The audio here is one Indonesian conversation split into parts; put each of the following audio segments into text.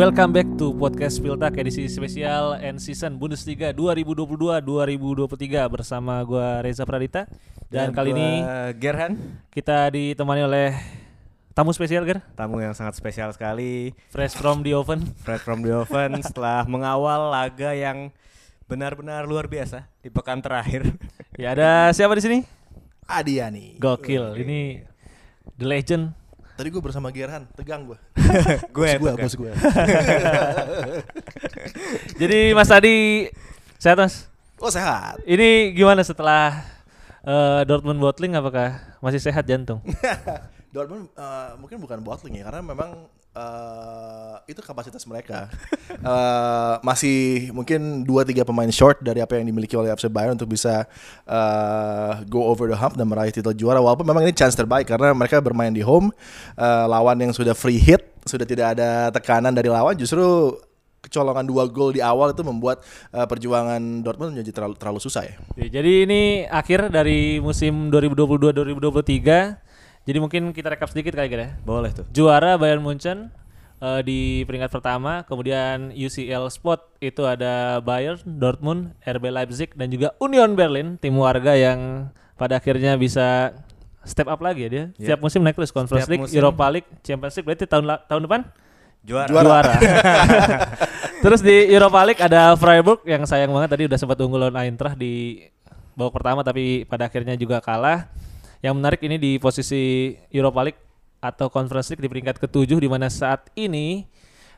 Welcome back to podcast Piltak edisi spesial and season Bundesliga 2022-2023 bersama gua Reza Pradita dan, kali ini Gerhan kita ditemani oleh tamu spesial Ger, tamu yang sangat spesial sekali fresh from the oven. Fred from the Oven setelah mengawal laga yang benar-benar luar biasa di pekan terakhir. Ya ada siapa di sini? Adiani. Gokil. Ini the legend. Tadi gue bersama Gerhan, tegang gue. gue gue, tegang. bos gue. Jadi Mas Adi sehat Mas? Oh sehat. Ini gimana setelah eh, Dortmund bottling apakah masih sehat jantung? Dortmund eh, mungkin bukan bottling ya, karena memang eh, itu kapasitas mereka. Eh, masih mungkin 2-3 pemain short dari apa yang dimiliki oleh FC Bayern untuk bisa eh, go over the hump dan meraih titel juara. Walaupun memang ini chance terbaik karena mereka bermain di home, eh, lawan yang sudah free hit, sudah tidak ada tekanan dari lawan, justru kecolongan dua gol di awal itu membuat eh, perjuangan Dortmund menjadi terlalu, terlalu susah. Ya, Jadi ini akhir dari musim 2022-2023. Jadi mungkin kita rekap sedikit kali ya. Boleh tuh. Juara Bayern Munchen eh, di peringkat pertama, kemudian UCL spot itu ada Bayern, Dortmund, RB Leipzig dan juga Union Berlin, tim warga yang pada akhirnya bisa step up lagi ya dia. Ya. Setiap musim naik terus Conference Setiap League, musim. Europa League, Champions League berarti tahun tahun depan Juara. juara. Terus di Europa League ada Freiburg yang sayang banget tadi udah sempat unggul lawan Eintracht di babak pertama tapi pada akhirnya juga kalah. Yang menarik ini di posisi Europa League atau Conference League di peringkat ketujuh di mana saat ini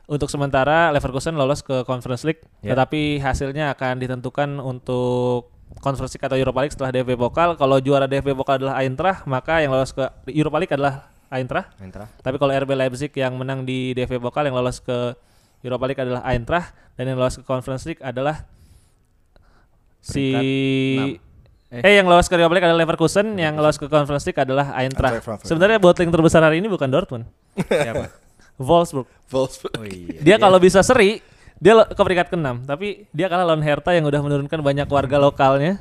untuk sementara Leverkusen lolos ke Conference League Ya. tetapi hasilnya akan ditentukan untuk Conference League atau Europa League setelah DFB Pokal. Kalau juara DFB Pokal adalah Eintracht, maka yang lolos ke Europa League adalah Eintracht. Eintracht. Tapi kalau RB Leipzig yang menang di DFB Pokal yang lolos ke Europa League adalah Eintracht dan yang lolos ke Conference League adalah si eh. Eh. yang lolos ke Europa League adalah Leverkusen, yang lolos ke Conference League adalah Eintracht. Sebenarnya bottling terbesar hari ini bukan Dortmund, Siapa? Wolfsburg. Wolfsburg. Oh iya. Dia kalau bisa seri dia ke peringkat ke-6, tapi dia kalah lawan Hertha yang udah menurunkan banyak warga lokalnya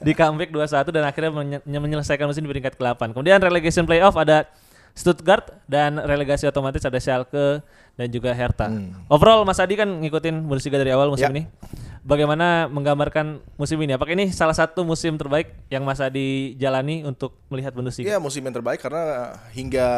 di comeback 2-1 dan akhirnya menye- menyelesaikan musim di peringkat ke-8. Kemudian relegation playoff ada Stuttgart dan relegasi otomatis ada Schalke dan juga Hertha. Overall Mas Adi kan ngikutin Bundesliga dari awal musim Ya. ini. Bagaimana menggambarkan musim ini? Apakah ini salah satu musim terbaik yang Mas Adi jalani untuk melihat Bundesliga? Iya musim yang terbaik karena hingga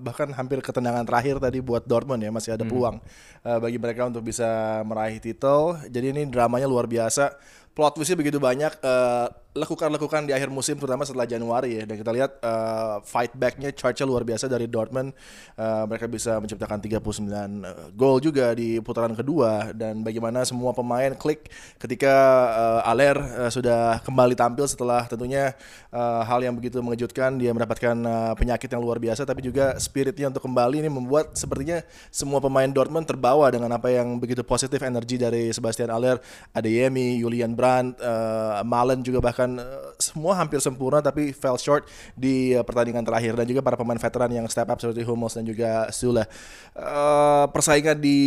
bahkan hampir ketendangan terakhir tadi buat Dortmund ya masih ada peluang eh, bagi mereka untuk bisa meraih titel. Jadi ini dramanya luar biasa. Plot twistnya begitu banyak. eh, lekukan-lekukan di akhir musim terutama setelah Januari ya. Dan kita lihat eh, fight backnya charge luar biasa dari Dortmund. Eh, mereka bisa menciptakan 39 eh, gol juga di putaran kedua dan bagaimana semua pemain klik ketika eh, Aller eh, sudah kembali tampil setelah tentunya eh, hal yang begitu mengejutkan dia mendapatkan eh, penyakit yang luar biasa tapi juga spiritnya untuk kembali ini membuat sepertinya semua pemain Dortmund terbawa dengan apa yang begitu positif energi dari Sebastian Aller, Adeyemi, Julian Brandt, eh, Malen juga bahkan eh, semua hampir sempurna tapi fell short di eh, pertandingan terakhir dan juga para pemain veteran yang step up seperti Hummels dan juga Sule. Eh, persaingan di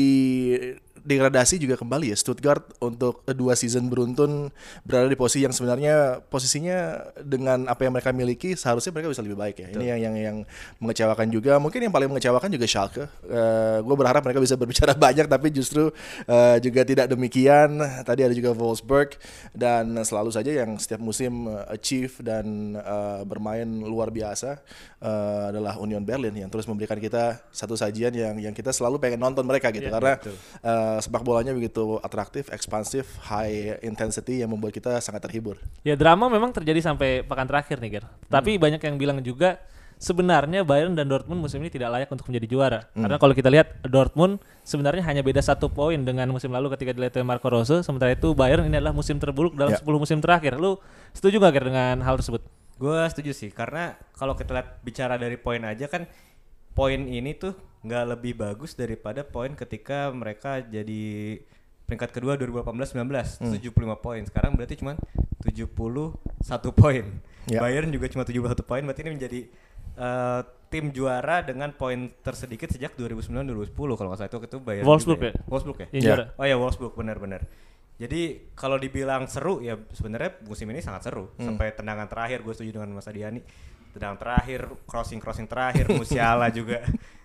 degradasi juga kembali ya Stuttgart untuk dua season beruntun berada di posisi yang sebenarnya posisinya dengan apa yang mereka miliki seharusnya mereka bisa lebih baik ya. Ini yang yang yang mengecewakan juga. Mungkin yang paling mengecewakan juga Schalke. gue berharap mereka bisa berbicara banyak tapi justru eh, juga tidak demikian. Tadi ada juga Wolfsburg dan selalu saja yang setiap musim eh, achieve dan eh, bermain luar biasa eh, adalah Union Berlin yang terus memberikan kita satu sajian yang yang kita selalu pengen nonton mereka gitu Iya, karena eh, sepak bolanya begitu atraktif, ekspansif, high intensity yang membuat kita sangat terhibur. Ya drama memang terjadi sampai pekan terakhir nih Ger. Tapi banyak yang bilang juga sebenarnya Bayern dan Dortmund musim ini tidak layak untuk menjadi juara. Karena kalau kita lihat Dortmund sebenarnya hanya beda satu poin dengan musim lalu ketika dilatih Marco Rose. Sementara itu Bayern ini adalah musim terburuk dalam Ya. 10 musim terakhir. Lu setuju gak Ger dengan hal tersebut? Gue setuju sih karena kalau kita lihat bicara dari poin aja kan poin ini tuh nggak lebih bagus daripada poin ketika mereka jadi peringkat kedua 2018-19 75 poin sekarang berarti cuma 71 poin Ya. Bayern juga cuma 71 poin berarti ini menjadi eh, tim juara dengan poin tersedikit sejak 2009-2010 kalau nggak salah itu itu Bayern Wolfsburg juga ya? Wolfsburg ya Ya. juara. Oh ya Wolfsburg benar-benar. Jadi kalau dibilang seru ya sebenarnya musim ini sangat seru sampai tendangan terakhir gue setuju dengan Mas Adiani. Tendangan terakhir, crossing crossing terakhir, Musiala juga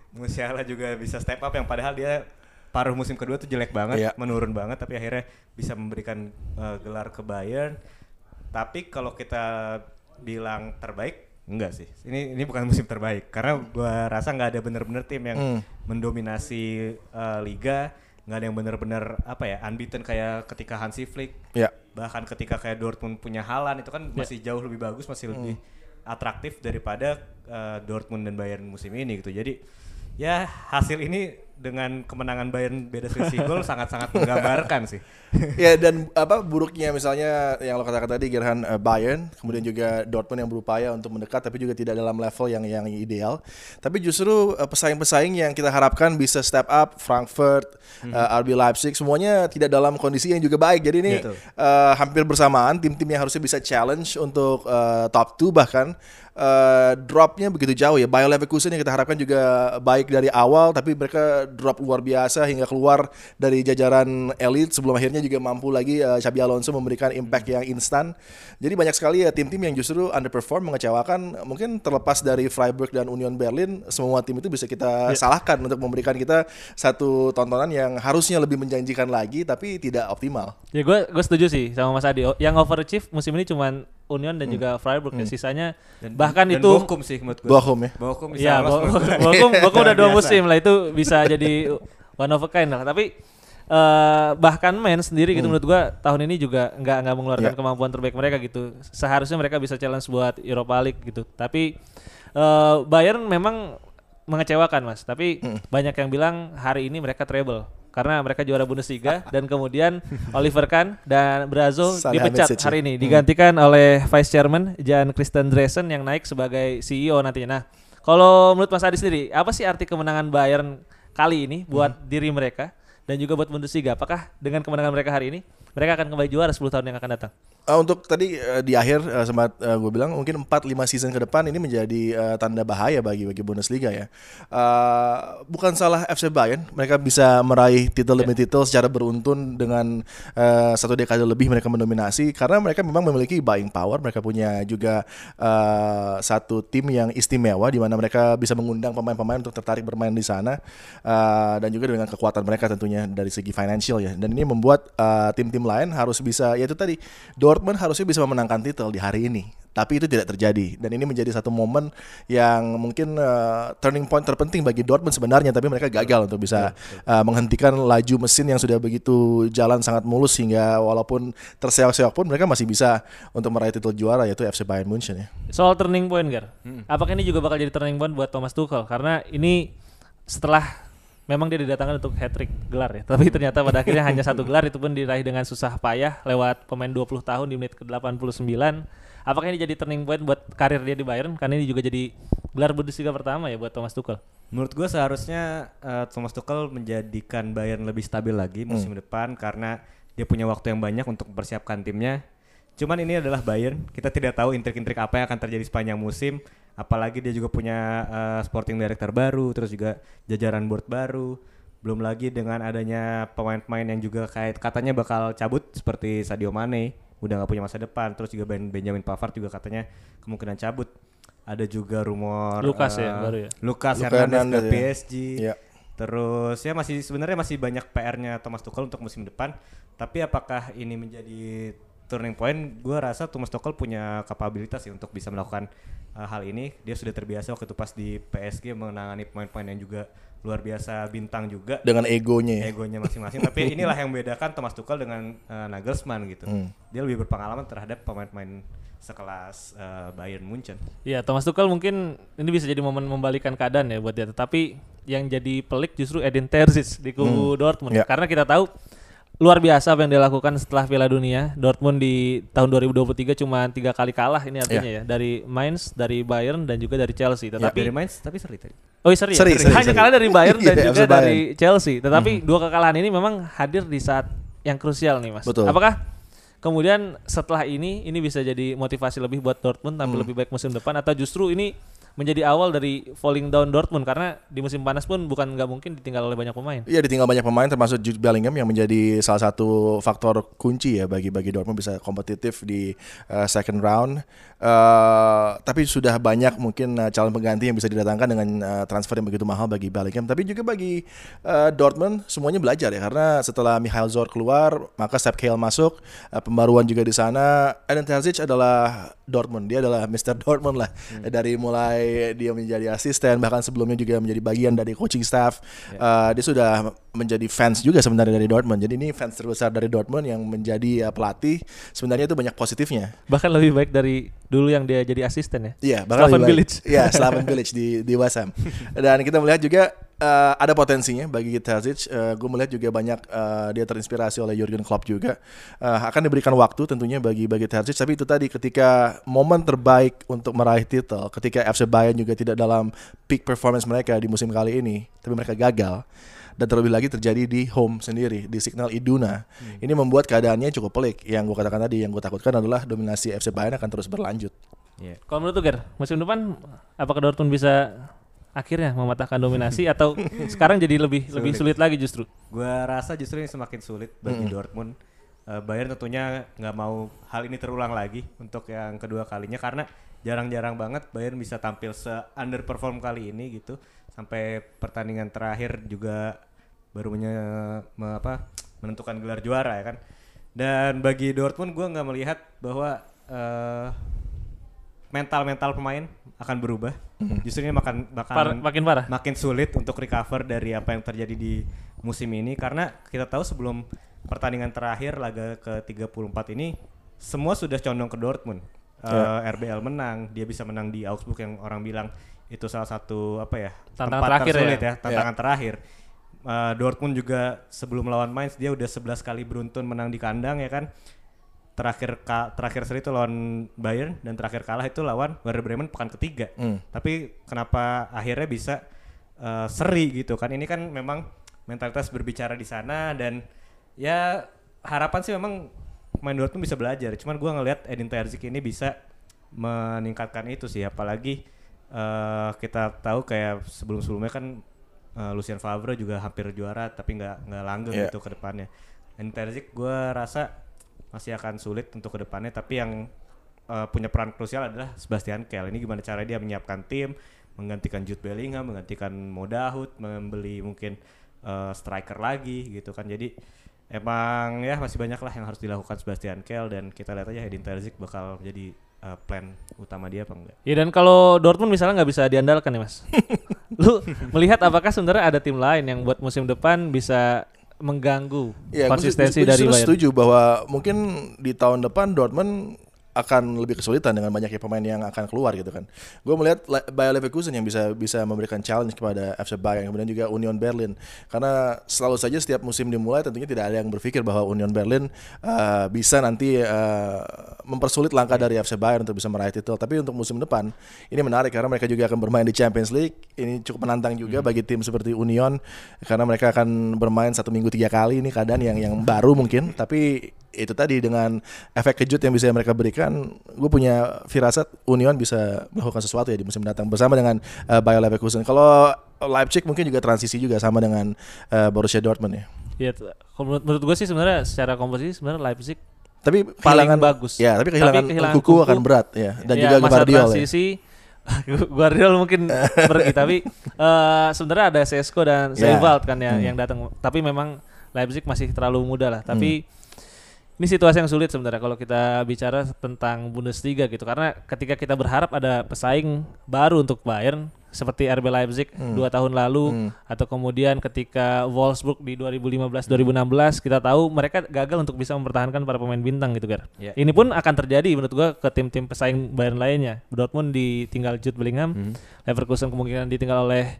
Musiala juga bisa step up yang padahal dia paruh musim kedua tuh jelek banget, Iya. menurun banget tapi akhirnya bisa memberikan eh, gelar ke Bayern. Tapi kalau kita bilang terbaik enggak sih. Ini ini bukan musim terbaik karena gua rasa nggak ada bener-bener tim yang Hmm. mendominasi eh, liga, nggak ada yang bener-bener apa ya unbeaten kayak ketika Hansi Flick Ya. bahkan ketika kayak Dortmund punya Haaland itu kan masih jauh lebih bagus masih lebih atraktif daripada uh, Dortmund dan Bayern musim ini gitu jadi ya hasil ini dengan kemenangan Bayern beda selisih gol sangat-sangat menggambarkan sih. Ya dan apa buruknya misalnya yang lo katakan tadi Gerhan eh, Bayern kemudian juga Dortmund yang berupaya untuk mendekat tapi juga tidak dalam level yang yang ideal. Tapi justru eh, pesaing-pesaing yang kita harapkan bisa step up Frankfurt eh, RB Leipzig semuanya tidak dalam kondisi yang juga baik. Jadi ini Betul. eh, hampir bersamaan tim-tim yang harusnya bisa challenge untuk eh, top 2 bahkan eh, dropnya begitu jauh ya. Bayer Leverkusen yang kita harapkan juga baik dari awal tapi mereka drop luar biasa hingga keluar dari jajaran elit. Sebelum akhirnya juga mampu lagi eh, Xabi Alonso memberikan impact yang instan. Jadi banyak sekali ya tim-tim yang justru underperform mengecewakan mungkin terlepas dari Freiburg dan Union Berlin semua tim itu bisa kita salahkan untuk memberikan kita satu tontonan yang harusnya lebih menjanjikan lagi tapi tidak optimal. Ya gue gue setuju sih sama Mas Adi. Yang overachieve musim ini cuman Union dan juga Freiburg ya. Sisanya dan, bahkan dan itu Bochum sih menurut gue Bochum ya Bochum bisa Iya, Bo- menurut gue. Bochum Bochum udah dua musim lah itu bisa jadi one of a kind lah. Tapi eh, bahkan men sendiri gitu menurut gua tahun ini juga nggak nggak mengeluarkan Ya. kemampuan terbaik mereka gitu. Seharusnya mereka bisa challenge buat Europa League gitu. Tapi eh, Bayern memang mengecewakan mas. Tapi banyak yang bilang hari ini mereka treble karena mereka juara Bundesliga dan kemudian Oliver Kahn dan Brazo dipecat hari ini digantikan oleh Vice Chairman Jan Christian Dresen yang naik sebagai CEO nantinya. Nah, kalau menurut Mas Adi sendiri, apa sih arti kemenangan Bayern kali ini buat diri mereka dan juga buat Bundesliga? Apakah dengan kemenangan mereka hari ini mereka akan kembali juara 10 tahun yang akan datang? Uh, untuk tadi uh, di akhir uh, sempat gue bilang mungkin 4-5 season ke depan ini menjadi uh, tanda bahaya bagi bagi Bundesliga ya. Uh, bukan salah FC Bayern, mereka bisa meraih titel demi titel secara beruntun dengan uh, satu dekade lebih mereka mendominasi karena mereka memang memiliki buying power, mereka punya juga uh, satu tim yang istimewa di mana mereka bisa mengundang pemain-pemain untuk tertarik bermain di sana uh, dan juga dengan kekuatan mereka tentunya dari segi financial ya. Dan ini membuat uh, tim-tim lain harus bisa yaitu tadi Dortmund harusnya bisa memenangkan titel di hari ini. Tapi itu tidak terjadi dan ini menjadi satu momen yang mungkin uh, turning point terpenting bagi Dortmund sebenarnya tapi mereka gagal untuk bisa uh, menghentikan laju mesin yang sudah begitu jalan sangat mulus hingga walaupun terseok-seok pun mereka masih bisa untuk meraih titel juara yaitu FC Bayern Munchen ya. Soal turning point, Gar. Apakah ini juga bakal jadi turning point buat Thomas Tuchel? Karena ini setelah memang dia didatangkan untuk hat trick gelar ya. Tapi ternyata pada akhirnya hanya satu gelar itu pun diraih dengan susah payah lewat pemain 20 tahun di menit ke-89. Apakah ini jadi turning point buat karir dia di Bayern? Karena ini juga jadi gelar Bundesliga pertama ya buat Thomas Tuchel. Menurut gue seharusnya eh, Thomas Tuchel menjadikan Bayern lebih stabil lagi musim depan karena dia punya waktu yang banyak untuk mempersiapkan timnya. Cuman ini adalah Bayern, kita tidak tahu intrik-intrik apa yang akan terjadi sepanjang musim. Apalagi dia juga punya eh, sporting director baru, terus juga jajaran board baru. Belum lagi dengan adanya pemain-pemain yang juga kayak katanya bakal cabut seperti Sadio Mane, udah nggak punya masa depan. Terus juga Ben- Benjamin Pavard juga katanya kemungkinan cabut. Ada juga rumor Lucas ya, eh, baru ya? Lucas Luka Hernandez ke ya. PSG. Iya. Terus ya masih sebenarnya masih banyak PR-nya Thomas Tuchel untuk musim depan. Tapi apakah ini menjadi turning point? Gue rasa Thomas Tuchel punya kapabilitas sih untuk bisa melakukan uh, hal ini. Dia sudah terbiasa waktu itu pas di PSG menangani pemain-pemain yang juga luar biasa bintang juga. Dengan egonya ya. Egonya masing-masing. Tapi inilah yang membedakan Thomas Tuchel dengan uh, Nagelsmann gitu. Hmm. Dia lebih berpengalaman terhadap pemain-pemain sekelas uh, Bayern Munchen. Iya, Thomas Tuchel mungkin ini bisa jadi momen membalikan keadaan ya buat dia. Tapi yang jadi pelik justru Edin Terzic di kubu Dortmund. ya. Karena kita tahu luar biasa apa yang dia lakukan setelah Piala Dunia. Dortmund di tahun 2023 cuma tiga kali kalah ini artinya ya dari Mainz, dari Bayern dan juga dari Chelsea. Tetapi Dari Mainz tapi seri tadi. Oh seri, ya? Seri, seri, hanya seri. kalah dari Bayern dan Iya, juga FC Bayern. dari Chelsea. Tetapi dua kekalahan ini memang hadir di saat yang krusial nih mas. Betul. Apakah kemudian setelah ini ini bisa jadi motivasi lebih buat Dortmund tampil lebih baik musim depan atau justru ini menjadi awal dari falling down Dortmund karena di musim panas pun bukan nggak mungkin ditinggal oleh banyak pemain. Iya ditinggal banyak pemain termasuk Jude Bellingham yang menjadi salah satu faktor kunci ya bagi bagi Dortmund bisa kompetitif di uh, second round. Uh, tapi sudah banyak mungkin uh, calon pengganti yang bisa didatangkan dengan uh, transfer yang begitu mahal bagi Bellingham. Tapi juga bagi uh, Dortmund semuanya belajar ya karena setelah Michael Zor keluar maka Sepp Kehl masuk uh, pembaruan juga di sana. Eden Terzic adalah Dortmund dia adalah Mr. Dortmund lah hmm. dari mulai dia menjadi asisten bahkan sebelumnya juga menjadi bagian dari coaching staff. Yeah. Uh, dia sudah menjadi fans juga sebenarnya dari Dortmund. Jadi ini fans terbesar dari Dortmund yang menjadi uh, pelatih sebenarnya itu banyak positifnya. Bahkan lebih baik dari dulu yang dia jadi asisten ya. Iya, bahkan Slaven Village. Iya, Slaven Village di di West Ham. Dan kita melihat juga uh, ada potensinya bagi Terzic. Uh, gue melihat juga banyak uh, dia terinspirasi oleh Jurgen Klopp juga. Uh, akan diberikan waktu tentunya bagi bagi Terzic. Tapi itu tadi ketika momen terbaik untuk meraih titel, ketika FC Bayern juga tidak dalam peak performance mereka di musim kali ini, tapi mereka gagal dan terlebih lagi terjadi di home sendiri di Signal Iduna. Hmm. Ini membuat keadaannya cukup pelik. Yang gue katakan tadi, yang gue takutkan adalah dominasi FC Bayern akan terus berlanjut. Yeah. Kalau menurut Ger, musim depan apakah Dortmund bisa akhirnya mematahkan dominasi atau sekarang jadi lebih sulit. lebih sulit lagi justru? Gue rasa justru ini semakin sulit bagi hmm. Dortmund. Uh, Bayern tentunya nggak mau hal ini terulang lagi untuk yang kedua kalinya karena jarang-jarang banget Bayern bisa tampil se underperform kali ini gitu sampai pertandingan terakhir juga baru menye, me, apa, menentukan gelar juara ya kan. Dan bagi Dortmund gue nggak melihat bahwa uh, mental-mental pemain akan berubah. Hmm. Justru ini makan makan Par, makin parah. Makin sulit untuk recover dari apa yang terjadi di musim ini karena kita tahu sebelum pertandingan terakhir laga ke-34 ini semua sudah condong ke Dortmund. Uh, ya. RBL menang, dia bisa menang di Augsburg yang orang bilang itu salah satu apa ya tantangan tempat terakhir tersulit ya, ya tantangan ya. terakhir uh, Dortmund juga sebelum melawan Mainz dia udah 11 kali beruntun menang di kandang ya kan terakhir ka, terakhir seri itu lawan Bayern dan terakhir kalah itu lawan Werder Bremen pekan ketiga mm. tapi kenapa akhirnya bisa uh, seri gitu kan ini kan memang mentalitas berbicara di sana dan ya harapan sih memang main Dortmund bisa belajar cuman gue ngelihat Edin Terzic ini bisa meningkatkan itu sih apalagi uh, kita tahu kayak sebelum-sebelumnya kan uh, Lucien Favre juga hampir juara tapi nggak nggak langgeng yeah. gitu ke depannya. Dan Terzic gue rasa masih akan sulit untuk ke depannya tapi yang uh, punya peran krusial adalah Sebastian Kehl. Ini gimana cara dia menyiapkan tim, menggantikan Jude Bellingham, menggantikan Modahut, membeli mungkin uh, striker lagi gitu kan. Jadi emang ya masih banyak lah yang harus dilakukan Sebastian Kehl dan kita lihat aja Edin Terzic bakal jadi uh, plan utama dia apa enggak. Iya dan kalau Dortmund misalnya nggak bisa diandalkan ya mas, lu melihat apakah sebenarnya ada tim lain yang buat musim depan bisa mengganggu ya, konsistensi gue, gue, dari Bayern? setuju bahwa mungkin di tahun depan Dortmund akan lebih kesulitan dengan banyaknya pemain yang akan keluar gitu kan. Gue melihat Bayer Leverkusen yang bisa bisa memberikan challenge kepada FC Bayern kemudian juga Union Berlin karena selalu saja setiap musim dimulai tentunya tidak ada yang berpikir bahwa Union Berlin uh, bisa nanti uh, mempersulit langkah dari FC Bayern untuk bisa meraih titel. Tapi untuk musim depan ini menarik karena mereka juga akan bermain di Champions League. Ini cukup menantang juga hmm. bagi tim seperti Union karena mereka akan bermain satu minggu tiga kali ini keadaan yang yang baru mungkin tapi itu tadi dengan efek kejut yang bisa mereka berikan, gue punya firasat Union bisa melakukan sesuatu ya di musim datang bersama dengan uh, Bayer Leverkusen. Kalau Leipzig mungkin juga transisi juga sama dengan uh, Borussia Dortmund ya. Iya, menurut, menurut gue sih sebenarnya secara komposisi sebenarnya Leipzig tapi kehilangan bagus. Ya, tapi kehilangan, tapi kehilangan kuku, kuku akan berat ya dan ya, juga Guardiola. Transisi ya. Guardiola mungkin pergi tapi uh, sebenarnya ada Sesko dan Seivald yeah. kan ya hmm. yang datang. Tapi memang Leipzig masih terlalu muda lah. Tapi hmm ini situasi yang sulit sebenarnya kalau kita bicara tentang Bundesliga gitu karena ketika kita berharap ada pesaing baru untuk Bayern seperti RB Leipzig hmm. dua tahun lalu hmm. atau kemudian ketika Wolfsburg di 2015 2016 kita tahu mereka gagal untuk bisa mempertahankan para pemain bintang gitu kan. Yeah. Ini pun akan terjadi menurut gua ke tim-tim pesaing Bayern lainnya. Dortmund ditinggal Jude Bellingham, hmm. Leverkusen kemungkinan ditinggal oleh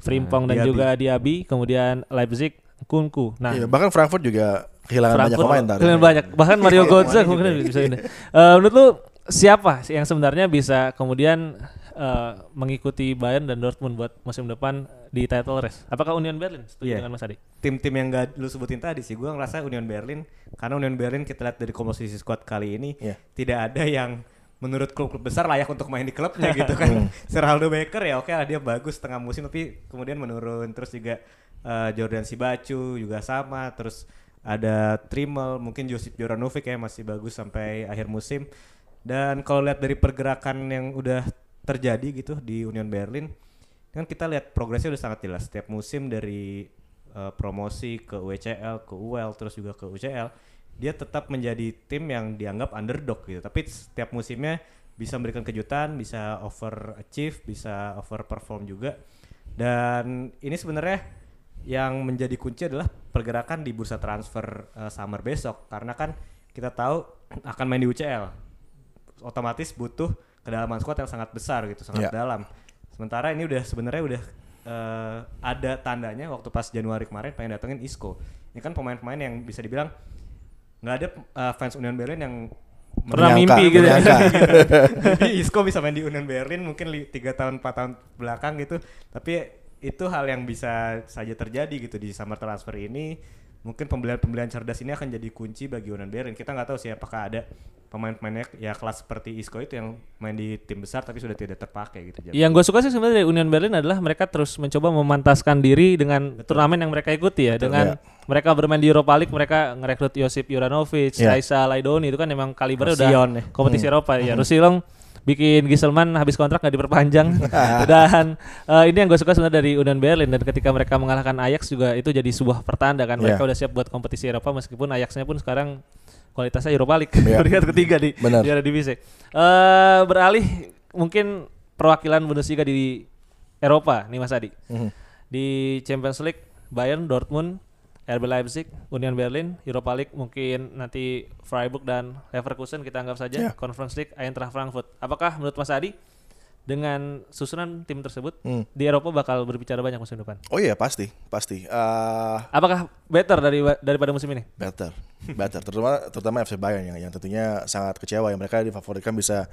Frimpong nah, dan Diaby. juga Diaby, kemudian Leipzig Kunku. Nah, iya, bahkan Frankfurt juga kehilangan Frankfurt, banyak pemain tadi. Kehilangan banyak. Bahkan Mario Götze mungkin bisa ini. Uh, menurut lu siapa yang sebenarnya bisa kemudian uh, mengikuti Bayern dan Dortmund buat musim depan di title race? Apakah Union Berlin? Setuju yeah. dengan Mas Adi? Tim-tim yang gak lu sebutin tadi sih, gue ngerasa Union Berlin karena Union Berlin kita lihat dari komposisi squad kali ini yeah. tidak ada yang menurut klub-klub besar layak untuk main di klubnya gitu kan. Sir Aldo Baker ya oke lah dia bagus setengah musim tapi kemudian menurun terus juga eh, Jordan Sibacu juga sama terus ada Trimel mungkin Josip Joranovic ya masih bagus sampai akhir musim. Dan kalau lihat dari pergerakan yang udah terjadi gitu di Union Berlin kan kita lihat progresnya udah sangat jelas. Setiap musim dari eh, promosi ke WCL ke UL terus juga ke UCL dia tetap menjadi tim yang dianggap underdog gitu. Tapi setiap musimnya bisa memberikan kejutan bisa overachieve bisa overperform juga. Dan ini sebenarnya yang menjadi kunci adalah pergerakan di bursa transfer eh, summer besok. Karena kan kita tahu akan main di UCL otomatis butuh kedalaman squad yang sangat besar gitu sangat Ya. dalam. Sementara ini udah sebenarnya udah eh, ada tandanya waktu pas Januari kemarin pengen datengin Isco. Ini kan pemain-pemain yang bisa dibilang nggak ada eh, fans Union Berlin yang Pernah Menyangka, mimpi gitu. ya. Isco bisa main di Union Berlin mungkin tiga tahun empat tahun belakang gitu. Tapi itu hal yang bisa saja terjadi gitu di summer transfer ini mungkin pembelian-pembelian cerdas ini akan jadi kunci bagi Union Berlin kita nggak tahu sih apakah ada pemain-pemainnya ya kelas seperti Isco itu yang main di tim besar tapi sudah tidak terpakai gitu. Yang gue suka sih sebenarnya dari Union Berlin adalah mereka terus mencoba memantaskan diri dengan turnamen yang mereka ikuti ya. dengan mereka bermain di Europa League, mereka ngerekrut Josip Juranovic, Ya. Raisa Laidoni itu kan emang kalibernya udah ya. kompetisi Eropa ya. Rusilong bikin Giselman habis kontrak nggak diperpanjang dan eh, ini yang gue suka sebenarnya dari Union Berlin dan ketika mereka mengalahkan Ajax juga itu jadi sebuah pertanda kan mereka Ya. udah siap buat kompetisi Eropa meskipun Ajaxnya pun sekarang kualitasnya Europa League Ya. peringkat ketiga di Benar. di divisi. Eh beralih mungkin perwakilan Bundesliga di Eropa nih Mas Adi. Mhm. Di Champions League Bayern, Dortmund, RB Leipzig, Union Berlin, Europa League mungkin nanti Freiburg dan Leverkusen kita anggap saja Ya. Conference League Eintracht Frankfurt. Apakah menurut Mas Adi dengan susunan tim tersebut Hmm. di Eropa bakal berbicara banyak musim depan? Oh iya pasti, pasti. Eh, Apakah better dari daripada musim ini? better, better. Terutama terutama FC Bayern yang yang tentunya sangat kecewa yang mereka difavoritkan bisa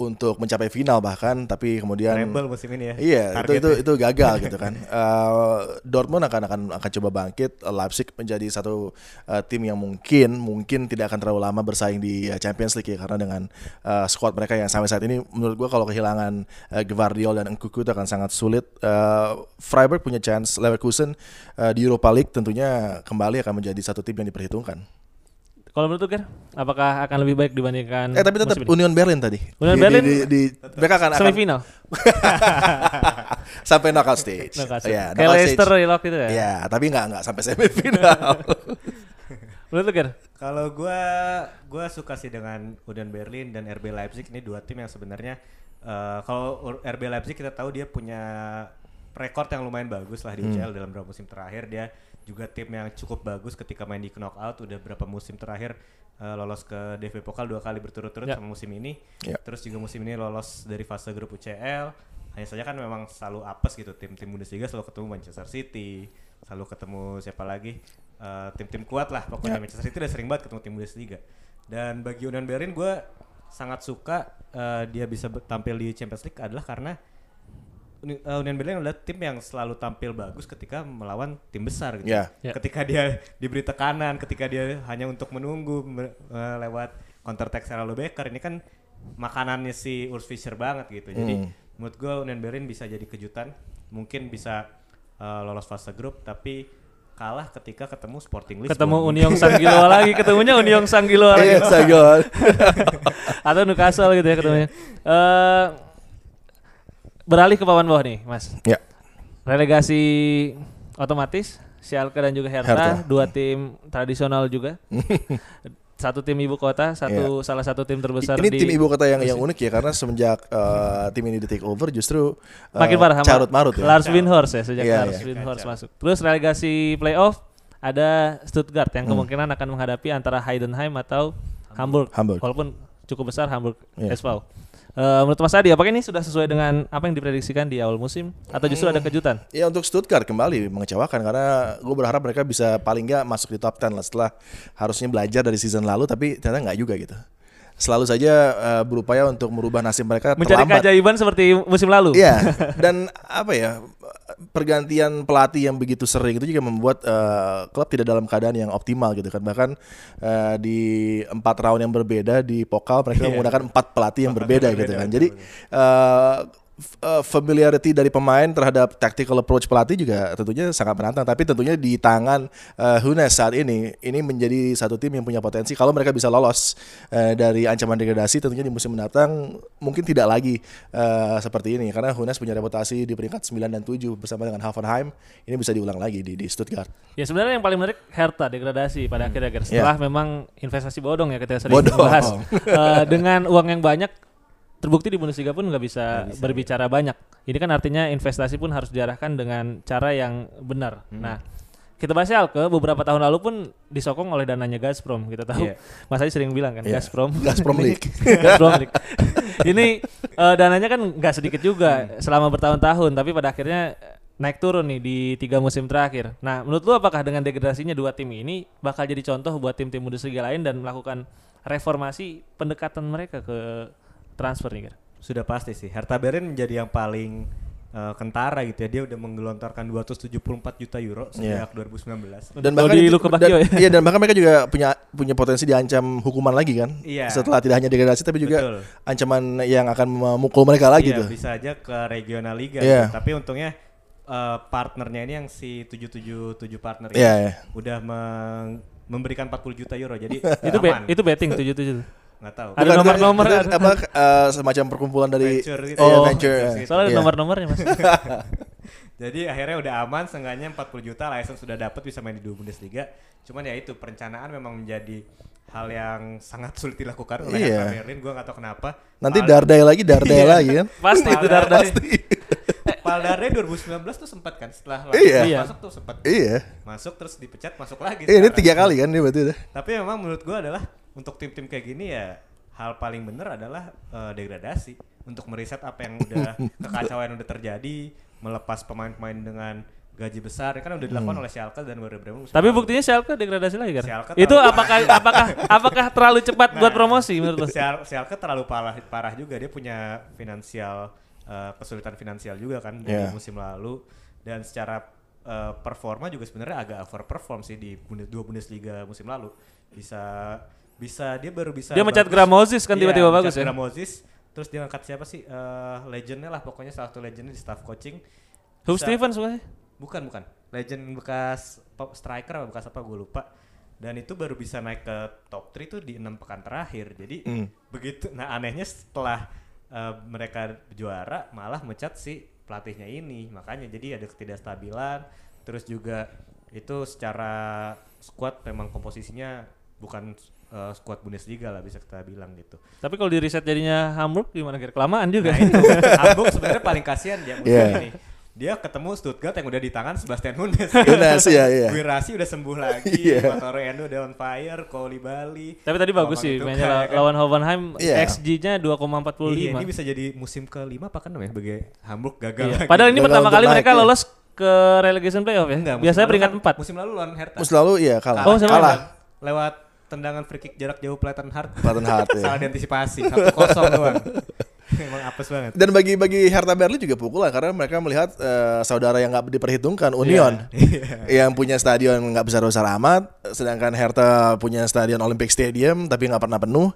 untuk mencapai final bahkan, tapi kemudian Treble musim ini ya Iya, itu targetnya. itu itu gagal gitu kan. Eh, Dortmund akan akan akan coba bangkit. Leipzig menjadi satu eh, tim yang mungkin mungkin tidak akan terlalu lama bersaing di eh, Champions League ya karena dengan eh, squad mereka yang sampai saat ini menurut gua kalau kehilangan eh, Gvardiol dan Nkunku itu akan sangat sulit. Eh, Freiburg punya chance Leverkusen eh, di Europa League tentunya kembali akan menjadi satu tim yang diperhitungkan. Kalau menurut Ger, apakah akan lebih baik dibandingkan Eh tapi tetap musim ini? Union Berlin tadi. Union Di- Berlin di, di- di- mereka akan, akan semifinal? sampai knockout stage. Knockout stage. Iya, Kayak Leicester. Lock gitu ya? Iya, tapi nggak nggak sampai semifinal. Menurut Ger? Kalau gua gua suka sih dengan Union Berlin dan RB Leipzig ini dua tim yang sebenarnya eh, kalau RB Leipzig kita tahu dia punya rekor yang lumayan bagus lah di UCL dalam beberapa musim terakhir dia juga tim yang cukup bagus ketika main di knockout udah berapa musim terakhir eh, lolos ke DFB Pokal dua kali berturut-turut Ya. sama musim ini Ya. terus juga musim ini lolos dari fase grup UCL hanya saja kan memang selalu apes gitu tim-tim Bundesliga selalu ketemu Manchester City selalu ketemu siapa lagi Eh, tim-tim kuat lah pokoknya Ya. Manchester City udah sering banget ketemu tim Bundesliga dan bagi Union Berlin gue sangat suka eh, dia bisa tampil di Champions League adalah karena Union Berlin adalah tim yang selalu tampil bagus ketika melawan tim besar gitu. Ya. Ya. Ketika dia diberi tekanan, ketika dia hanya untuk menunggu me- eh, lewat counter attack Seralo Becker ini kan makanannya si Urs Fischer banget gitu. Jadi Hmm. menurut gue Union Berlin bisa jadi kejutan, mungkin bisa eh, lolos fase grup tapi kalah ketika ketemu Sporting Lisbon. Ketemu Union Sanggilo lagi, ketemunya Union Sanggilo lagi. Iya, Sagol. Atau Newcastle gitu ya ketemunya. Eh beralih ke papan bawah nih, Mas. Ya. Relegasi otomatis Schalke dan juga Hertha, Hertha. dua tim tradisional juga. satu tim ibu kota, satu salah satu tim terbesar ini di tim ibu kota yang yang unik ya karena semenjak eh, tim ini di take over justru eh, makin parah carut marut ya. Lars Windhorst ya sejak Iya, Lars iya. Windhorst masuk. Terus relegasi playoff ada Stuttgart yang kemungkinan akan menghadapi antara Heidenheim atau Hamburg. Hamburg. Walaupun cukup besar Hamburg Iya. SV. Eh, menurut Mas Adi, apakah ini sudah sesuai dengan apa yang diprediksikan di awal musim atau justru ada kejutan? Ya untuk Stuttgart kembali mengecewakan karena gue berharap mereka bisa paling nggak masuk di top 10 lah setelah harusnya belajar dari season lalu tapi ternyata nggak juga gitu. Selalu saja eh, berupaya untuk merubah nasib mereka Mencari terlambat. keajaiban seperti musim lalu. Iya, dan apa ya? Pergantian pelatih yang begitu sering itu juga membuat eh, klub tidak dalam keadaan yang optimal gitu kan. Bahkan eh, di empat round yang berbeda di pokal mereka menggunakan empat pelatih yang berbeda gitu kan. Jadi eh, eh, familiarity dari pemain terhadap tactical approach pelatih juga tentunya sangat menantang. Tapi tentunya di tangan eh, Hunes saat ini ini menjadi satu tim yang punya potensi kalau mereka bisa lolos eh, dari ancaman degradasi tentunya di musim mendatang mungkin tidak lagi eh, seperti ini karena Hunes punya reputasi di peringkat 9 dan 7 bersama dengan Hoffenheim ini bisa diulang lagi di, di Stuttgart. Ya sebenarnya yang paling menarik Hertha degradasi pada akhirnya Ger. Setelah memang investasi bodong ya kita sering Bodong. bahas. Eh, dengan uang yang banyak terbukti di Bundesliga pun nggak bisa, berbicara banyak. Ini kan artinya investasi pun harus diarahkan dengan cara yang benar. Nah, kita bahas Schalke beberapa tahun lalu pun disokong oleh dananya Gazprom. Kita tahu Iya. Mas Adi sering bilang kan Iya. Gazprom. Gazprom League. Gazprom League. Ini eh, dananya kan nggak sedikit juga selama bertahun-tahun, tapi pada akhirnya naik turun nih di tiga musim terakhir. Nah, menurut lu apakah dengan degradasinya dua tim ini bakal jadi contoh buat tim-tim Bundesliga lain dan melakukan reformasi pendekatan mereka ke transfer nih, Ger? Sudah pasti sih. Hertha Berlin menjadi yang paling eh, kentara gitu ya. Dia udah menggelontorkan 274 juta euro Iya. sejak 2019. Dan bahkan di Luka dan- ya? Iya dan bahkan mereka juga punya punya potensi diancam hukuman lagi kan. Iya. Setelah tidak hanya degradasi tapi juga Betul. ancaman yang akan memukul mereka lagi Iya, tuh. bisa aja ke regional liga Iya. gitu. Tapi untungnya eh, partnernya ini yang si 777 partner ini Iya, iya. udah meng- memberikan 40 juta euro. Jadi Itu be- itu betting 77. Nggak tahu. Ada nomor-nomor ada. apa eh, semacam perkumpulan dari Venture gitu. Iya, Oh, venture. venture Soalnya ada Iya. nomor-nomornya, Mas. Jadi akhirnya udah aman, seenggaknya 40 juta license sudah dapat bisa main di dua Bundesliga. Cuman ya itu perencanaan memang menjadi hal yang sangat sulit dilakukan oleh Iya. Hertha Berlin. Gua nggak tahu kenapa. Nanti Pal- Dardai lagi, Dardai Iya. lagi kan. Pasti itu Dardai. Paldare 2019 tuh sempat kan setelah Iya. Iya. masuk tuh sempat Iya. masuk terus dipecat masuk lagi. Iya, ini tiga kali kan dia berarti udah. Tapi memang menurut gua adalah untuk tim-tim kayak gini ya hal paling bener adalah eh, degradasi untuk meriset apa yang udah kekacauan yang udah terjadi, melepas pemain-pemain dengan gaji besar ya kan udah dilakukan oleh Schalke dan Werder Bremen. Tapi buktinya Schalke degradasi lagi kan? Schalke Itu apakah apakah apakah terlalu cepat buat Nah, promosi menurut? Schal- Schalke terlalu parah parah juga dia punya finansial eh, kesulitan finansial juga kan dari Iya. musim lalu dan secara eh, performa juga sebenarnya agak overperform sih di dua Bundesliga musim lalu bisa bisa dia baru bisa Dia mencat bagus. Gramosis kan Iya, tiba-tiba mencat bagus ya? Gramosis terus dia ngangkat siapa sih Eh, legendnya lah pokoknya salah satu legendnya di staff coaching Hugh Stevens bukan sih? bukan bukan legend bekas pop striker apa bekas apa gue lupa dan itu baru bisa naik ke top 3 tuh di enam pekan terakhir jadi Hmm. begitu nah anehnya setelah uh, mereka juara malah mecat si pelatihnya ini makanya jadi ada ketidakstabilan terus juga itu secara squad memang komposisinya bukan uh, squad Bundesliga lah bisa kita bilang gitu Tapi kalau di riset jadinya Hamburg gimana kira kelamaan juga. Nah itu Hamburg sebenarnya paling kasihan ya musim Iya. ini. Dia ketemu Stuttgart yang udah di tangan Sebastian Hunes. Hunes, iya, iya. Wirasi udah sembuh lagi, Iya. Matoro Endo udah on fire, Bali. Tapi tadi bagus sih mainnya la- lawan Hoffenheim Iya. XG-nya 2,45. Iya, ini bisa jadi musim kelima apa kan namanya bagi Hamburg gagal Iya. lagi. Padahal ini Gagal pertama kali naik, mereka ya. lolos ke relegation playoff ya. Enggak, Biasanya peringkat kan- 4. Musim lalu lawan Hertha. Musim lalu iya kalah. Oh, sama kalah. Lewat tendangan free kick jarak jauh Platen Hart. Platen Hart, ya. Salah diantisipasi, 1-0 doang. Emang apes banget. Dan bagi bagi Hertha Berlin juga pukulan karena mereka melihat eh, saudara yang nggak diperhitungkan Union Iya. yang punya stadion nggak besar besar amat, sedangkan Hertha punya stadion Olympic Stadium tapi nggak pernah penuh.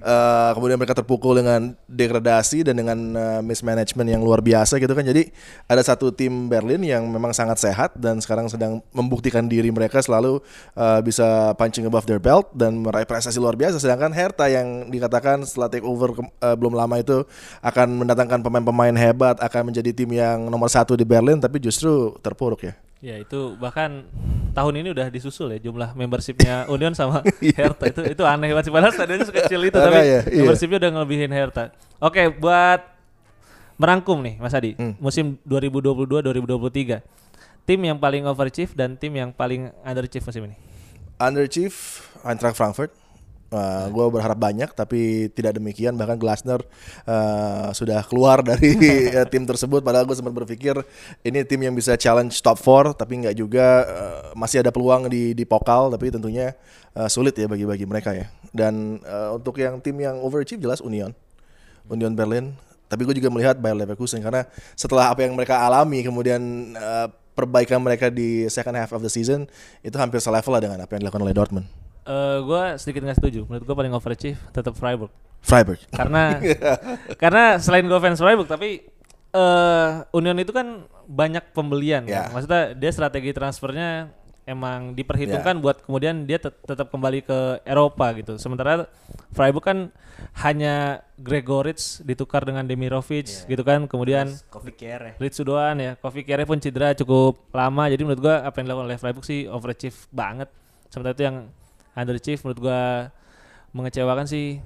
Eh, kemudian mereka terpukul dengan degradasi dan dengan eh, mismanagement yang luar biasa gitu kan. Jadi ada satu tim Berlin yang memang sangat sehat dan sekarang sedang membuktikan diri mereka selalu eh, bisa punching above their belt dan meraih prestasi luar biasa. Sedangkan Hertha yang dikatakan setelah take over ke- eh, belum lama itu akan mendatangkan pemain-pemain hebat, akan menjadi tim yang nomor satu di Berlin, tapi justru terpuruk ya. Ya itu bahkan tahun ini udah disusul ya jumlah membershipnya Union sama Hertha itu itu aneh banget sih padahal stadionnya sekecil itu tapi Makanya, iya. membershipnya udah ngelebihin Hertha. Oke buat merangkum nih Mas Adi Hmm. musim 2022-2023 tim yang paling overachieve dan tim yang paling underachieve musim ini. Underachieve Eintracht Frankfurt. Gue berharap banyak tapi tidak demikian. Bahkan Glasner uh, sudah keluar dari uh, tim tersebut. Padahal gue sempat berpikir ini tim yang bisa challenge top 4 tapi nggak juga uh, masih ada peluang di di pokal tapi tentunya uh, sulit ya bagi bagi mereka ya. Dan uh, untuk yang tim yang overachieve jelas Union. Union Berlin. Tapi gue juga melihat Bayer Leverkusen karena setelah apa yang mereka alami kemudian eh, perbaikan mereka di second half of the season itu hampir selevel lah dengan apa yang dilakukan oleh Dortmund. Eh, gue sedikit nggak setuju. Menurut gue paling overachieve tetap Freiburg. Freiburg. Karena karena selain gue fans Freiburg tapi eh Union itu kan banyak pembelian. Ya. kan. Maksudnya dia strategi transfernya emang diperhitungkan buat kemudian dia tet- tetap kembali ke Eropa gitu. Sementara Freiburg kan hanya Gregoritsch ditukar dengan Demirovic gitu kan. Kemudian. Ritsu doan ya. Kofi Kierre pun cedera cukup lama. Jadi menurut gua apa yang dilakukan oleh Freiburg sih overachieve banget. Sementara itu yang underachieve menurut gua mengecewakan sih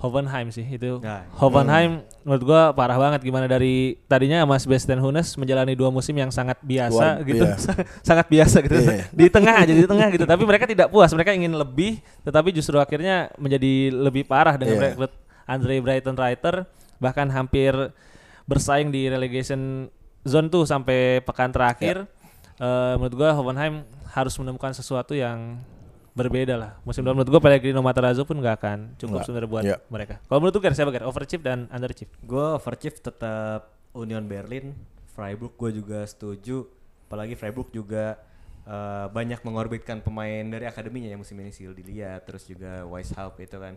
Hoffenheim sih itu. Nah, Hoffenheim menurut gua parah banget gimana dari tadinya sama Sebastian Hunes menjalani dua musim yang sangat biasa Luar- gitu. iya. sangat biasa gitu. Iya. di tengah aja di tengah gitu. Tapi mereka tidak puas, mereka ingin lebih tetapi justru akhirnya menjadi lebih parah dengan Iya. rekrut Andre Brighton Reiter bahkan hampir bersaing di relegation zone tuh sampai pekan terakhir. Eh, menurut gua Hoffenheim harus menemukan sesuatu yang berbeda lah. Musim depan menurut gua Pellegrino Matarazzo pun nggak akan cukup sebenarnya buat Iya. mereka. Kalau menurut lu Ger, siapa Ger? Overachieve dan underachieve? Gue overachieve tetap Union Berlin, Freiburg gue juga setuju. Apalagi Freiburg juga eh, banyak mengorbitkan pemain dari akademinya yang musim ini Sil dilihat, terus juga Weishaupt itu kan.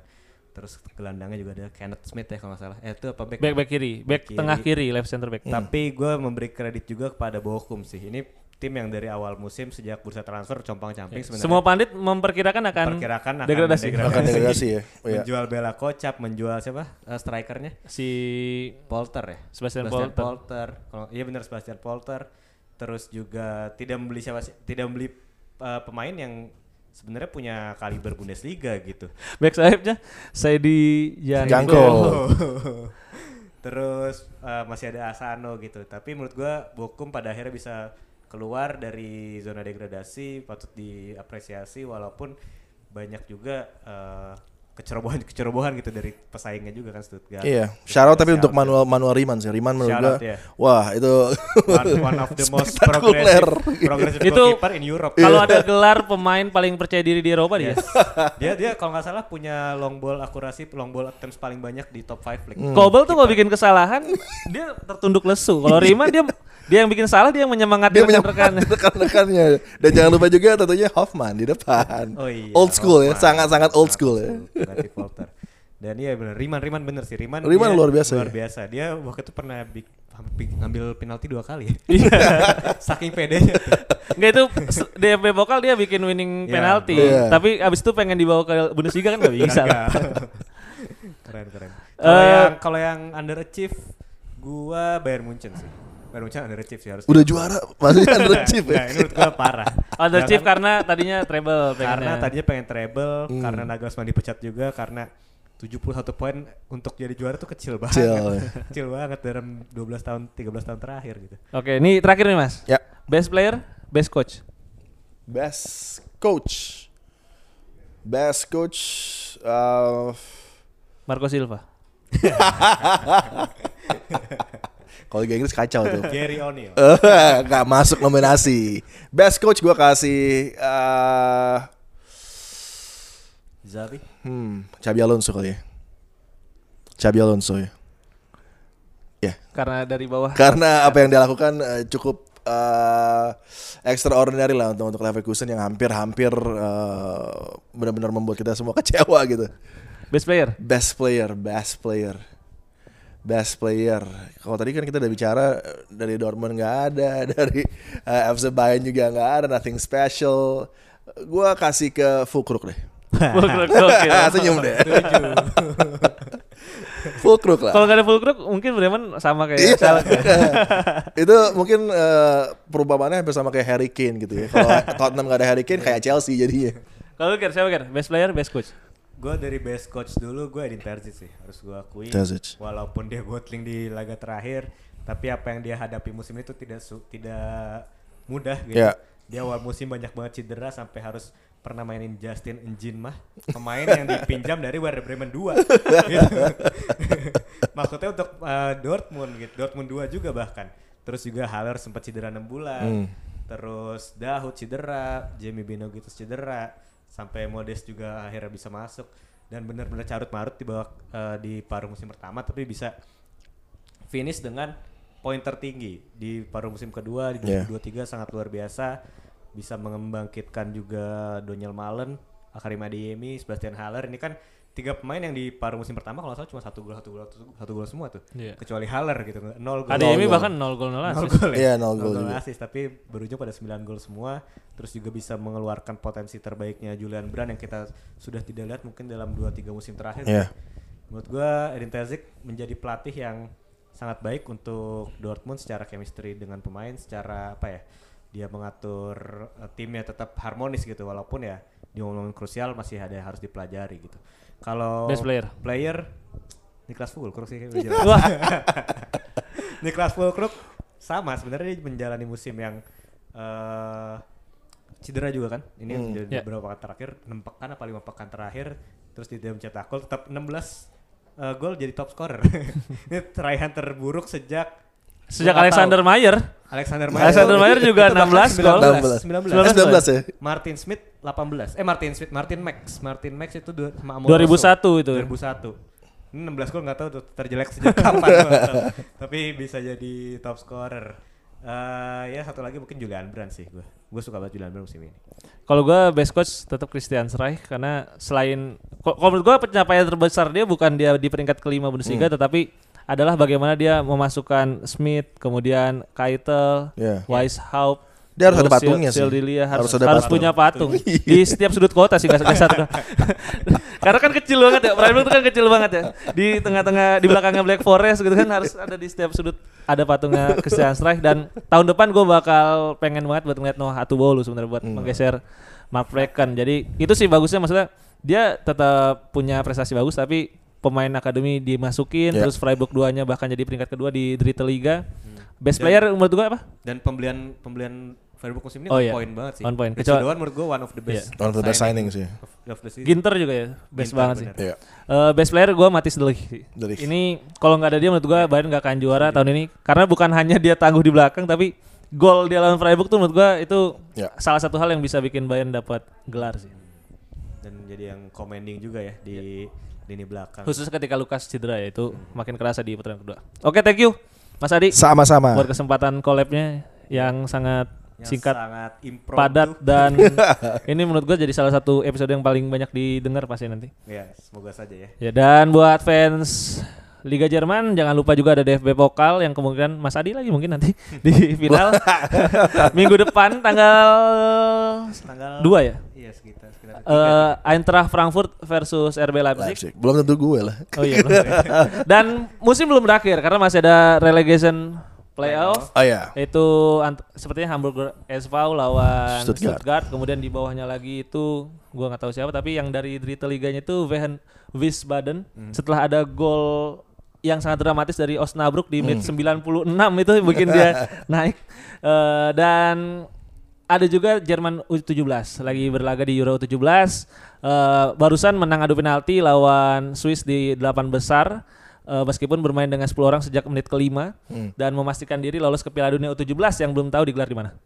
Terus gelandangnya juga ada Kenneth Smith ya kalau nggak salah. Eh itu apa back? Back back kiri, back kiri. tengah kiri, left center back. Tapi gue memberi kredit juga kepada Bochum sih. Ini tim yang dari awal musim sejak bursa transfer compang-camping sebenarnya. Semua pandit memperkirakan akan Perkirakan akan degradasi. degradasi. Akan degradasi ya. Oh, iya. menjual Bella Kocap, menjual siapa? Eh, strikernya? si Polter ya? Sebastian Polter. Polter. Kalau iya benar Sebastian Polter. Terus juga tidak membeli siapa? Tidak membeli uh, pemain yang sebenarnya punya kaliber Bundesliga gitu. back sayapnya saya di Janko. Terus uh, masih ada Asano gitu. Tapi menurut gua Bokum pada akhirnya bisa keluar dari zona degradasi patut diapresiasi walaupun banyak juga uh, kecerobohan-kecerobohan gitu dari pesaingnya juga kan Stuttgart. Iya, shout out tapi untuk out. Manuel Manuel Riemann sih. Riemann menurut gua, ya. wah itu one, one of the most progressive, progressive Itu goalkeeper in Europe. Kalau ada gelar pemain paling percaya diri di Eropa dia. dia dia kalau nggak salah punya long ball akurasi long ball attempts paling banyak di top 5 league. Hmm. Kobel tuh kalau bikin kesalahan dia tertunduk lesu. Kalau Rima dia dia yang bikin salah dia yang menyemangati dia rekan-rekan. menyemangati rekan-rekannya. Dan jangan lupa juga tentunya Hoffman di depan. Oh iya. Old school ya, Hoffman. sangat-sangat old school ya. Ganti Polter. Dan iya benar, Riman Riman bener sih Riman. Riemann dia luar biasa Luar ya. biasa. Dia waktu itu pernah big, hampir ngambil penalti dua kali ya. Iya. Saking pedenya. tuh. Enggak itu s- di FB Pokal dia bikin winning Iya. penalti. Iya. Tapi abis itu pengen dibawa ke Bundesliga kan nggak bisa. Keren keren. Kalau Eh, yang kalau yang underachieve gua Bayern Munchen sih. Bayern Munchen underachieve sih harus. Udah juara, masih underachieve Nah, ya. ini menurut gua parah. Underachieve Jangan- karena tadinya treble karena pengennya. tadinya pengen treble Hmm. karena Nagelsmann dipecat juga karena 71 poin untuk jadi juara tuh kecil banget. Kecil, ya. kecil banget dalam 12 tahun 13 tahun terakhir gitu. Oke, ini terakhir nih Mas. Ya, Best player, best coach. best coach. Best coach uh, Marco Silva. kalau Liga Inggris kacau tuh. Gary O'Neil. Eh, Gak masuk nominasi. Best coach gua kasih eh Zavi. hmm, Xabi Alonso kali ya. Xabi Alonso ya. Ya, Karena dari bawah. karena apa yang dia lakukan eh, cukup eh, extraordinary lah untuk untuk Leverkusen yang hampir-hampir eh, benar-benar membuat kita semua kecewa gitu. Best player. Best player, best player, best player. Kalau tadi kan kita udah bicara eh, dari Dortmund nggak ada, dari eh, FC Bayern juga nggak ada, nothing special. Gua kasih ke Fulkrug deh. Oke. Senyum deh. Fulkrug lah. Kalau nggak ada Fulkrug mungkin Bremen sama kayak Iya. Itu mungkin eh, perumpamaannya hampir sama kayak Harry Kane gitu ya. Kalau Tottenham gak ada Harry Kane kayak Chelsea jadinya. Kalau Ger, siapa Ger? Best player, best coach. Gue dari best coach dulu gue Edin Terzic sih harus gue akui. Terzic. Walaupun dia bottling di laga terakhir, tapi apa yang dia hadapi musim itu tidak su- tidak mudah gitu. Ya. Dia awal musim banyak banget cedera sampai harus pernah mainin Justin Engin mah pemain yang dipinjam dari Werder Bremen 2 gitu. maksudnya untuk uh, Dortmund gitu Dortmund 2 juga bahkan terus juga Haller sempat cedera 6 bulan Hmm. terus Dahut cedera Jamie Binogitus cedera sampai Modest juga akhirnya bisa masuk. Dan benar-benar carut marut di bawah uh, di paruh musim pertama tapi bisa finish dengan poin tertinggi. Di paruh musim kedua di Yeah. 2023 sangat luar biasa. Bisa membangkitkan juga Daniel Malen, Karim Adeyemi, Sebastian Haller ini kan tiga pemain yang di paruh musim pertama kalau salah cuma satu gol satu gol satu gol semua tuh Iya. kecuali Haller gitu nol gol Ada Emi gol. bahkan 0 gol 0 Nol assist. gol ya? Iya, nol Nol gol juga. assist, tapi berujung pada 9 gol semua terus juga bisa mengeluarkan potensi terbaiknya Julian Brand yang kita sudah tidak lihat mungkin dalam 2-3 musim terakhir Iya. menurut gua Edin Terzic menjadi pelatih yang sangat baik untuk Dortmund secara chemistry dengan pemain secara apa ya dia mengatur eh, timnya tetap harmonis gitu walaupun ya di momen krusial masih ada yang harus dipelajari gitu kalau Best player. player Niklas Fulkrug sih kayaknya. Niklas Fulkrug sama sebenarnya dia menjalani musim yang eh cedera juga kan. Ini Hmm. di Ya. beberapa pekan terakhir, 6 pekan apa 5 pekan terakhir terus dia mencetak gol tetap 16 eh, gol jadi top scorer. Ini raihan terburuk sejak sejak Alexander tahu. Mayer. Alexander Mayer. Alexander Mayer juga Itu bahkan 16 gol. 19. 19. Eh, 19 ya? Martin Smith 18. Eh Martin Smith, Martin Max. Martin Max itu dua, sama 2001 itu. 2001. Ini 16 gol nggak tahu tuh terjelek sejak kapan. Tapi bisa jadi top scorer. Eh ya satu lagi mungkin Julian Brand sih gue. Gue suka banget Julian Brand musim ini. Kalau gua best coach tetap Christian Streich karena selain kalau menurut gua pencapaian terbesar dia bukan dia di peringkat kelima Bundesliga Hmm. tetapi adalah bagaimana dia memasukkan Smith, kemudian Keitel, Iya. Weishaupt, Dia harus ada patungnya Sil- sih. Harus, Harus ada harus patung. punya patung di setiap sudut kota sih nggak nggak satu. Karena kan kecil banget ya, Freiburg itu kan kecil banget ya. Di tengah-tengah di belakangnya Black Forest gitu kan harus ada di setiap sudut ada patungnya Christian Streich dan tahun depan gue bakal pengen banget buat ngeliat Noah Atubolu sebenarnya buat menggeser Mark Brecken. Jadi itu sih bagusnya maksudnya dia tetap punya prestasi bagus tapi pemain akademi dimasukin Ya. terus Freiburg duanya bahkan jadi peringkat kedua di Dritte Liga. Best player menurut gue apa? Dan pembelian pembelian Freiburg musim ini Oh on iya. point banget sih. On point. Kecuali- Doan menurut gue one of the best. One of the best signing sih. Of, of the season. Ginter juga ya, best Ginter, banget sih. bener. Iya. Eh, best player gue Matis Delik. Delik. Ini kalau nggak ada dia menurut gue Bayern nggak akan juara tahun ini karena bukan hanya dia tangguh di belakang tapi gol dia lawan Freiburg tuh menurut gue itu Ya. salah satu hal yang bisa bikin Bayern dapat gelar sih. Dan jadi yang commanding juga ya di lini belakang. Khusus ketika Lukas cedera ya itu makin kerasa di putaran kedua. Oke, thank you Mas Adi Sama-sama. buat kesempatan collabnya yang sangat Yang singkat, sangat impromptu. padat dan ini menurut gue jadi salah satu episode yang paling banyak didengar pasti nanti. Ya, semoga saja ya. Ya dan buat fans Liga Jerman jangan lupa juga ada DFB Pokal yang kemungkinan Mas Adi lagi mungkin nanti di final minggu depan tanggal Tanggal 2 ya. Iya, sekitar Eh Eintracht Frankfurt versus RB Leipzig. Leipzig. Belum tentu gue lah. Oh iya. belum. dan musim belum berakhir karena masih ada relegation playoff. Oh ya. Itu ant- sepertinya Hamburger SV lawan Stuttgart. Stuttgart. kemudian di bawahnya lagi itu gua nggak tahu siapa tapi yang dari Dritte Liganya itu Wehen Wiesbaden setelah ada gol yang sangat dramatis dari Osnabrück di menit 96 itu bikin dia naik Eh, dan ada juga Jerman U17 lagi berlaga di Euro U17 Eh, barusan menang adu penalti lawan Swiss di delapan besar Eh, meskipun bermain dengan 10 orang sejak menit kelima dan memastikan diri lolos ke Piala Dunia U17 yang belum tahu digelar di mana.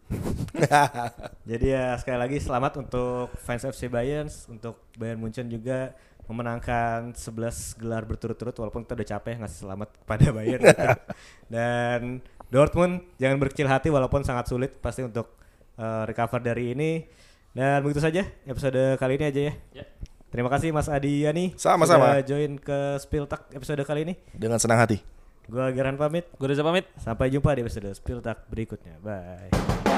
Jadi ya sekali lagi selamat untuk fans FC Bayern, untuk Bayern Munchen juga memenangkan 11 gelar berturut-turut walaupun kita udah capek ngasih selamat kepada Bayern gitu. Dan Dortmund jangan berkecil hati walaupun sangat sulit pasti untuk eh, recover dari ini. Dan begitu saja episode kali ini aja ya. Ya. Terima kasih Mas Adi Yani Sama-sama. sudah join ke Spiltak episode kali ini. Dengan senang hati. Gua Geran pamit. Gue Reza pamit. Sampai jumpa di episode Spiltak berikutnya. Bye.